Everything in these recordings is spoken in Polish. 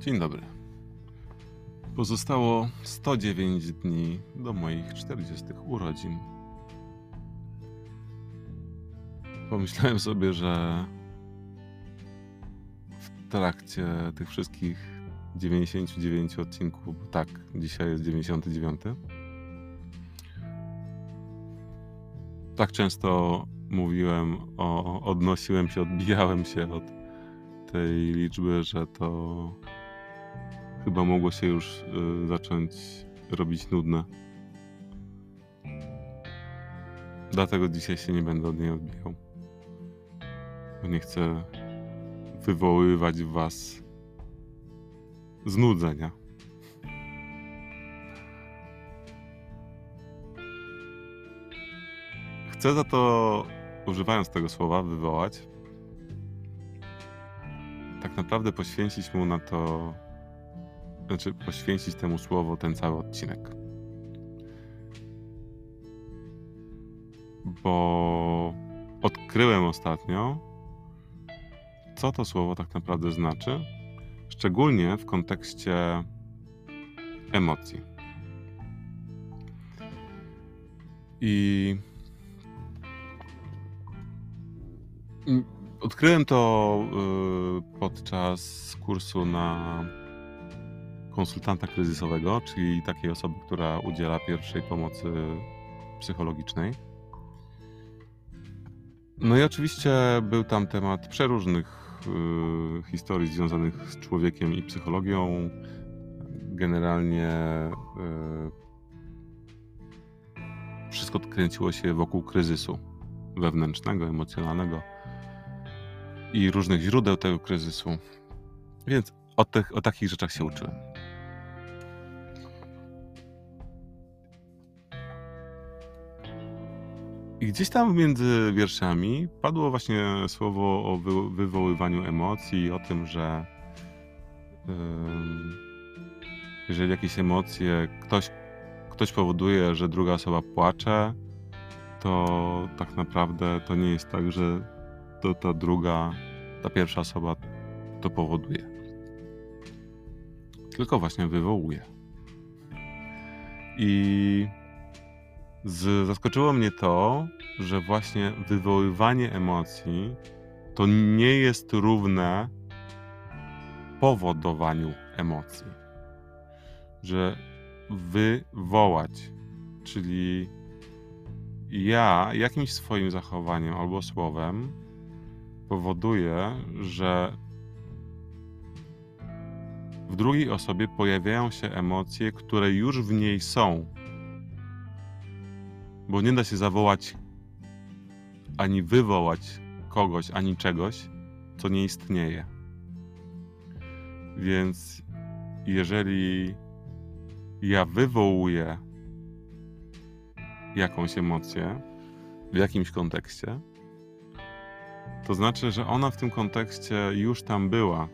Dzień dobry. Pozostało 109 dni do moich 40 urodzin. Pomyślałem sobie, że w trakcie tych wszystkich 99 odcinków, bo tak, dzisiaj jest 99. Tak często mówiłem o, odnosiłem się, odbijałem się od tej liczby, że to chyba mogło się już y, zacząć robić nudne. Dlatego dzisiaj się nie będę od niej odbijał. Bo nie chcę wywoływać w was znudzenia. Chcę za to, używając tego słowa, wywołać, tak naprawdę poświęcić mu na to, znaczy poświęcić temu słowu ten cały odcinek. Bo odkryłem ostatnio, co to słowo tak naprawdę znaczy, szczególnie w kontekście emocji. I odkryłem to y, podczas kursu na konsultanta kryzysowego, czyli takiej osoby, która udziela pierwszej pomocy psychologicznej. No i oczywiście był tam temat przeróżnych y, historii związanych z człowiekiem i psychologią. Generalnie y, wszystko kręciło się wokół kryzysu wewnętrznego, emocjonalnego i różnych źródeł tego kryzysu. Więc o, tych, o takich rzeczach się uczyłem. I gdzieś tam między wierszami padło właśnie słowo o wy, wywoływaniu emocji, o tym, że yy, jeżeli jakieś emocje ktoś, ktoś powoduje, że druga osoba płacze, to tak naprawdę to nie jest tak, że to ta druga, ta pierwsza osoba to powoduje. Tylko właśnie wywołuje. I z, zaskoczyło mnie to, że właśnie wywoływanie emocji to nie jest równe powodowaniu emocji. Że wywołać, czyli ja jakimś swoim zachowaniem albo słowem powoduje, że w drugiej osobie pojawiają się emocje, które już w niej są. Bo nie da się zawołać ani wywołać kogoś, ani czegoś, co nie istnieje. Więc jeżeli ja wywołuję jakąś emocję w jakimś kontekście, to znaczy, że ona w tym kontekście już tam była,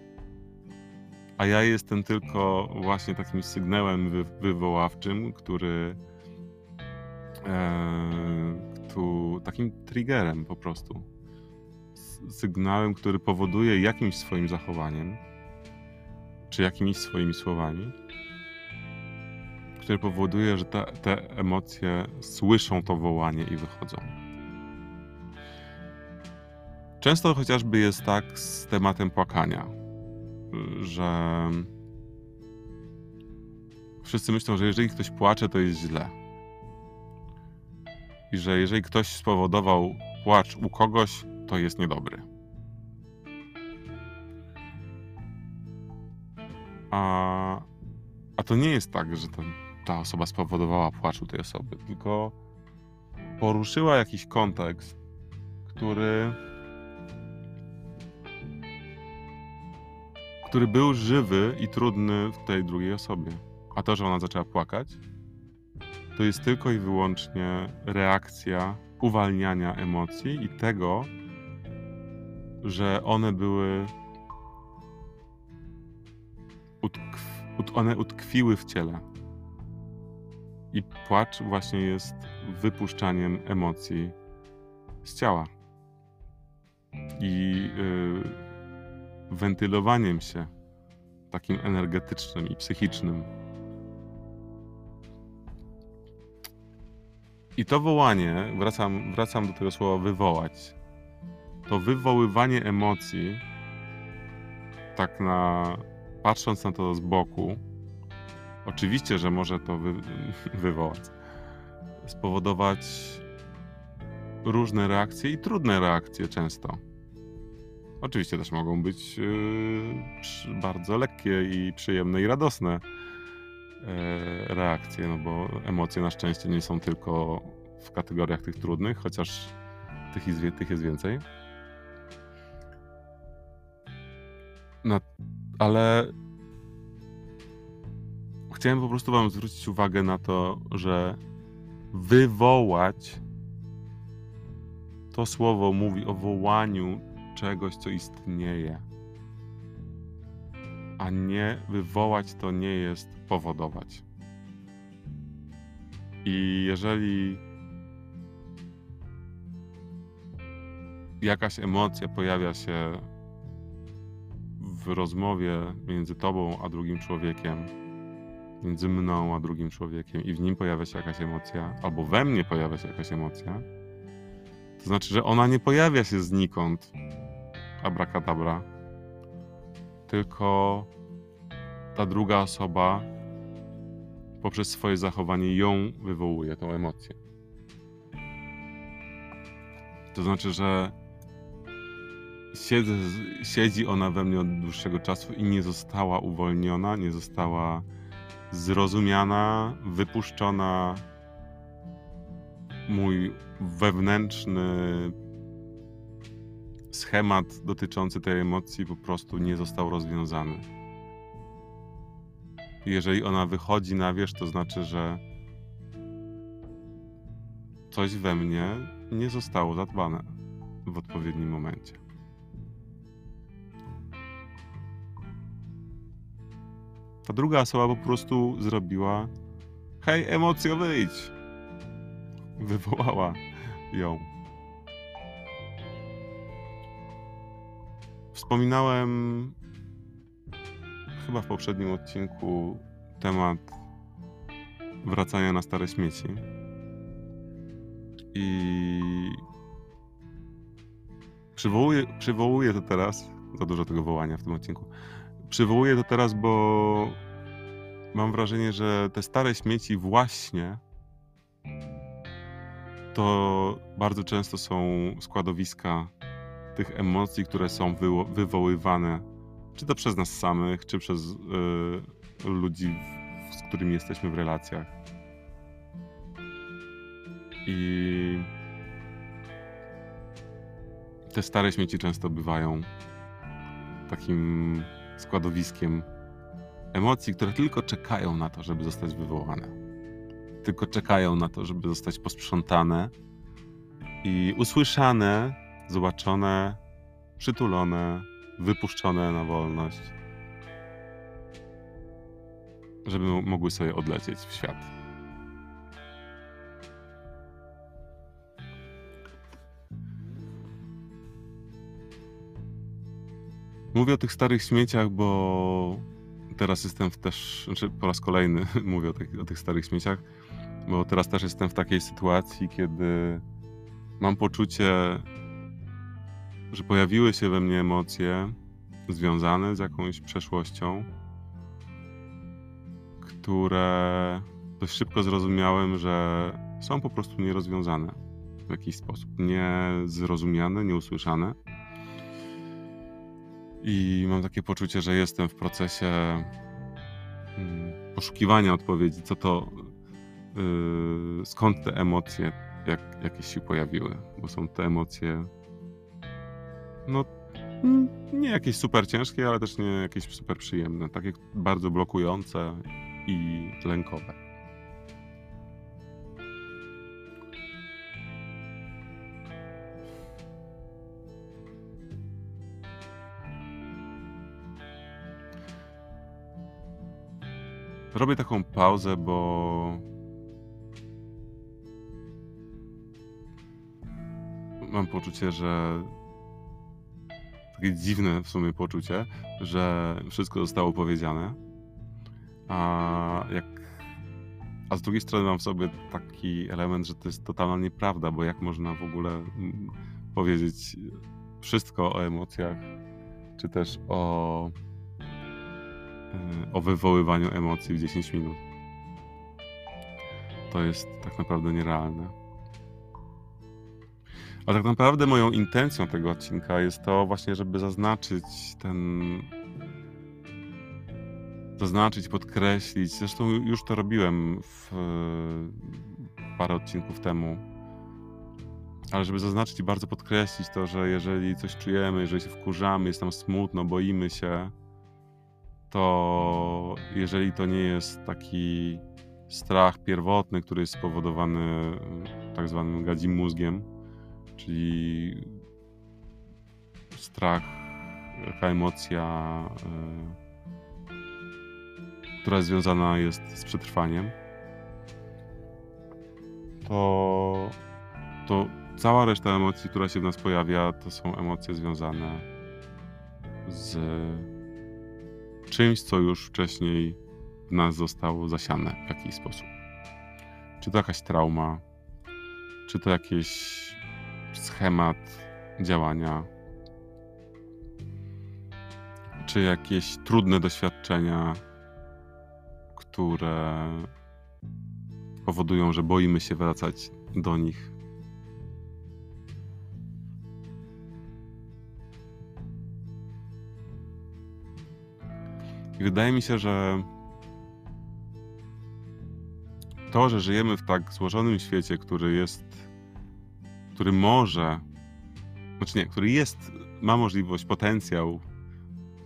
a ja jestem tylko właśnie takim sygnałem wy wywoławczym, który tu, takim triggerem po prostu. Sygnałem, który powoduje jakimś swoim zachowaniem, czy jakimiś swoimi słowami, który powoduje, że te, te emocje słyszą to wołanie i wychodzą. Często chociażby jest tak z tematem płakania, że wszyscy myślą, że jeżeli ktoś płacze, to jest źle. I że jeżeli ktoś spowodował płacz u kogoś, to jest niedobry. A, a to nie jest tak, że to, ta osoba spowodowała płacz u tej osoby, tylko poruszyła jakiś kontekst, który który był żywy i trudny w tej drugiej osobie. A to, że ona zaczęła płakać, to jest tylko i wyłącznie reakcja uwalniania emocji i tego, że one były. Utkw, one utkwiły w ciele. I płacz właśnie jest wypuszczaniem emocji z ciała. I. Yy, wentylowaniem się takim energetycznym i psychicznym. I to wołanie, wracam, wracam do tego słowa wywołać. To wywoływanie emocji, tak na patrząc na to z boku, oczywiście, że może to wy, wywołać, spowodować różne reakcje i trudne reakcje często. Oczywiście też mogą być yy, bardzo lekkie i przyjemne i radosne reakcje, no bo emocje na szczęście nie są tylko w kategoriach tych trudnych, chociaż tych jest, tych jest więcej. No, ale chciałem po prostu Wam zwrócić uwagę na to, że wywołać to słowo mówi o wołaniu czegoś, co istnieje. A nie wywołać to nie jest powodować. I jeżeli jakaś emocja pojawia się w rozmowie między tobą a drugim człowiekiem, między mną a drugim człowiekiem, i w nim pojawia się jakaś emocja, albo we mnie pojawia się jakaś emocja, to znaczy, że ona nie pojawia się znikąd, abracadabra, tylko ta druga osoba poprzez swoje zachowanie ją wywołuje, tą emocję. To znaczy, że siedzę, siedzi ona we mnie od dłuższego czasu i nie została uwolniona, nie została zrozumiana, wypuszczona. Mój wewnętrzny schemat dotyczący tej emocji po prostu nie został rozwiązany. Jeżeli ona wychodzi na wierzch, to znaczy, że coś we mnie nie zostało zadbane w odpowiednim momencie. Ta druga osoba po prostu zrobiła: Hej, emocjo, wyjdź! Wywołała ją. Wspominałem chyba w poprzednim odcinku temat wracania na stare śmieci. I przywołuję, przywołuję to teraz. Za dużo tego wołania w tym odcinku. Przywołuję to teraz, bo mam wrażenie, że te stare śmieci właśnie to bardzo często są składowiska tych emocji, które są wywoływane, czy to przez nas samych, czy przez y, ludzi, z którymi jesteśmy w relacjach. I te stare śmieci często bywają takim składowiskiem emocji, które tylko czekają na to, żeby zostać wywołane. Tylko czekają na to, żeby zostać posprzątane i usłyszane, zobaczone, przytulone, wypuszczone na wolność, żeby mogły sobie odlecieć w świat. Mówię o tych starych śmieciach, bo teraz jestem w też, znaczy po raz kolejny mówię o tych, o tych starych śmieciach, bo teraz też jestem w takiej sytuacji, kiedy mam poczucie, że pojawiły się we mnie emocje związane z jakąś przeszłością, które dość szybko zrozumiałem, że są po prostu nierozwiązane w jakiś sposób, niezrozumiane, nieusłyszane. I mam takie poczucie, że jestem w procesie mm, poszukiwania odpowiedzi, co to, yy, skąd te emocje jak, jakieś się pojawiły, bo są te emocje, no mm, nie jakieś super ciężkie, ale też nie jakieś super przyjemne, takie bardzo blokujące i lękowe. Robię taką pauzę, bo mam poczucie, że takie dziwne w sumie poczucie, że wszystko zostało powiedziane. A jak a z drugiej strony mam w sobie taki element, że to jest totalna nieprawda, bo jak można w ogóle mm, powiedzieć wszystko o emocjach, czy też o, y, o wywoływaniu emocji w 10 minut. To jest tak naprawdę nierealne. A tak naprawdę moją intencją tego odcinka jest to właśnie, żeby zaznaczyć ten. Zaznaczyć, podkreślić. Zresztą już to robiłem w parę odcinków temu. Ale żeby zaznaczyć i bardzo podkreślić to, że jeżeli coś czujemy, jeżeli się wkurzamy, jest nam smutno, boimy się, to jeżeli to nie jest taki strach pierwotny, który jest spowodowany tak zwanym gadzim mózgiem, czyli strach, taka emocja, y, która związana jest z przetrwaniem, to, to cała reszta emocji, która się w nas pojawia, to są emocje związane z czymś, co już wcześniej w nas zostało zasiane w jakiś sposób. Czy to jakaś trauma, czy to jakiś schemat działania, czy jakieś trudne doświadczenia, które powodują, że boimy się wracać do nich. I wydaje mi się, że to, że żyjemy w tak złożonym świecie, który jest, który może, znaczy nie, który jest, ma możliwość, potencjał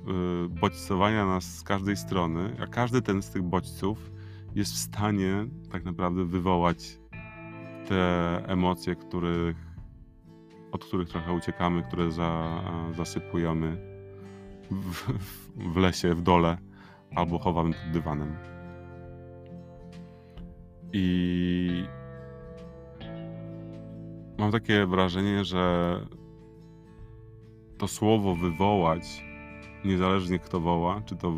yy, bodźcowania nas z każdej strony, a każdy ten z tych bodźców jest w stanie tak naprawdę wywołać te emocje, których, od których trochę uciekamy, które za, zasypujemy w, w lesie, w dole albo chowamy pod dywanem. I mam takie wrażenie, że to słowo wywołać, niezależnie kto woła, czy to,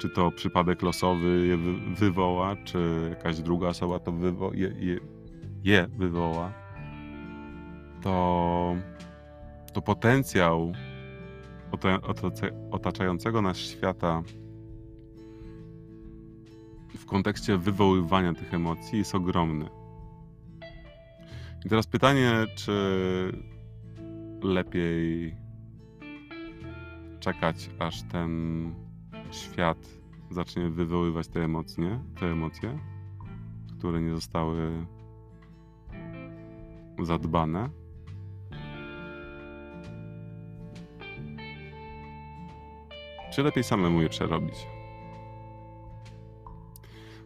czy to przypadek losowy je wywoła, czy jakaś druga osoba to wywo je, je, je wywoła, to, to potencjał otaczającego nas świata w kontekście wywoływania tych emocji jest ogromny. I teraz pytanie, czy lepiej czekać, aż ten świat zacznie wywoływać te emocje, te emocje, które nie zostały zadbane. Czy lepiej samemu je przerobić?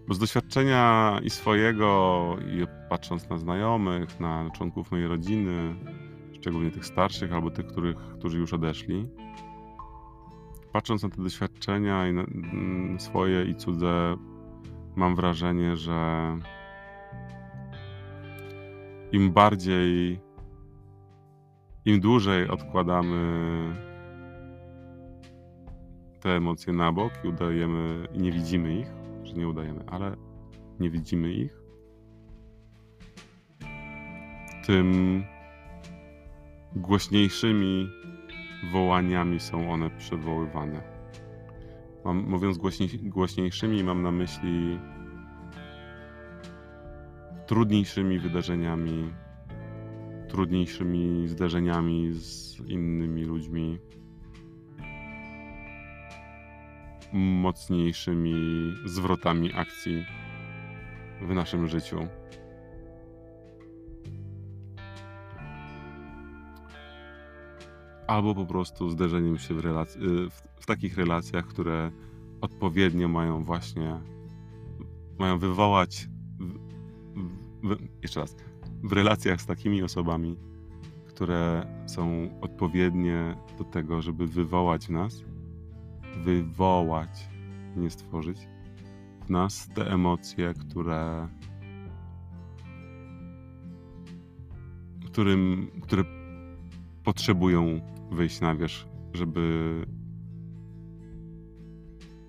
Bo z doświadczenia i swojego, i patrząc na znajomych, na członków mojej rodziny, szczególnie tych starszych albo tych, których, którzy już odeszli, patrząc na te doświadczenia i na, mm, swoje i cudze, mam wrażenie, że im bardziej, im dłużej odkładamy te emocje na bok i udajemy i nie widzimy ich, że nie udajemy, ale nie widzimy ich, tym głośniejszymi wołaniami są one przywoływane. Mam, mówiąc głośniej, głośniejszymi, mam na myśli trudniejszymi wydarzeniami, trudniejszymi zdarzeniami z innymi ludźmi, mocniejszymi zwrotami akcji w naszym życiu. Albo po prostu zderzeniem się w, relac- y, w, w takich relacjach, które odpowiednio mają właśnie mają wywołać w, w, jeszcze raz w relacjach z takimi osobami, które są odpowiednie do tego, żeby wywołać w nas wywołać, nie stworzyć w nas te emocje, które, którym, które potrzebują wyjść na wierzch żeby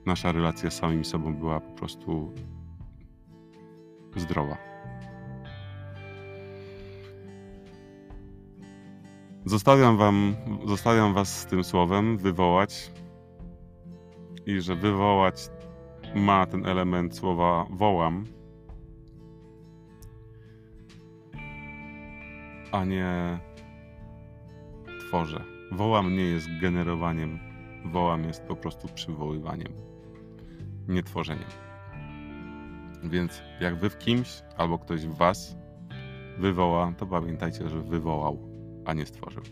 nasza relacja z samym sobą była po prostu zdrowa. Zostawiam wam, zostawiam was z tym słowem wywołać i że wywołać ma ten element słowa wołam, a nie tworzę. Wołam nie jest generowaniem, wołam jest po prostu przywoływaniem, nie tworzeniem. Więc jak wy w kimś albo ktoś w was wywoła, to pamiętajcie, że wywołał, a nie stworzył.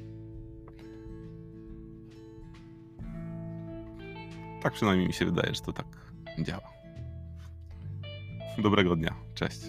Tak przynajmniej mi się wydaje, że to tak działa. Dobrego dnia. Cześć.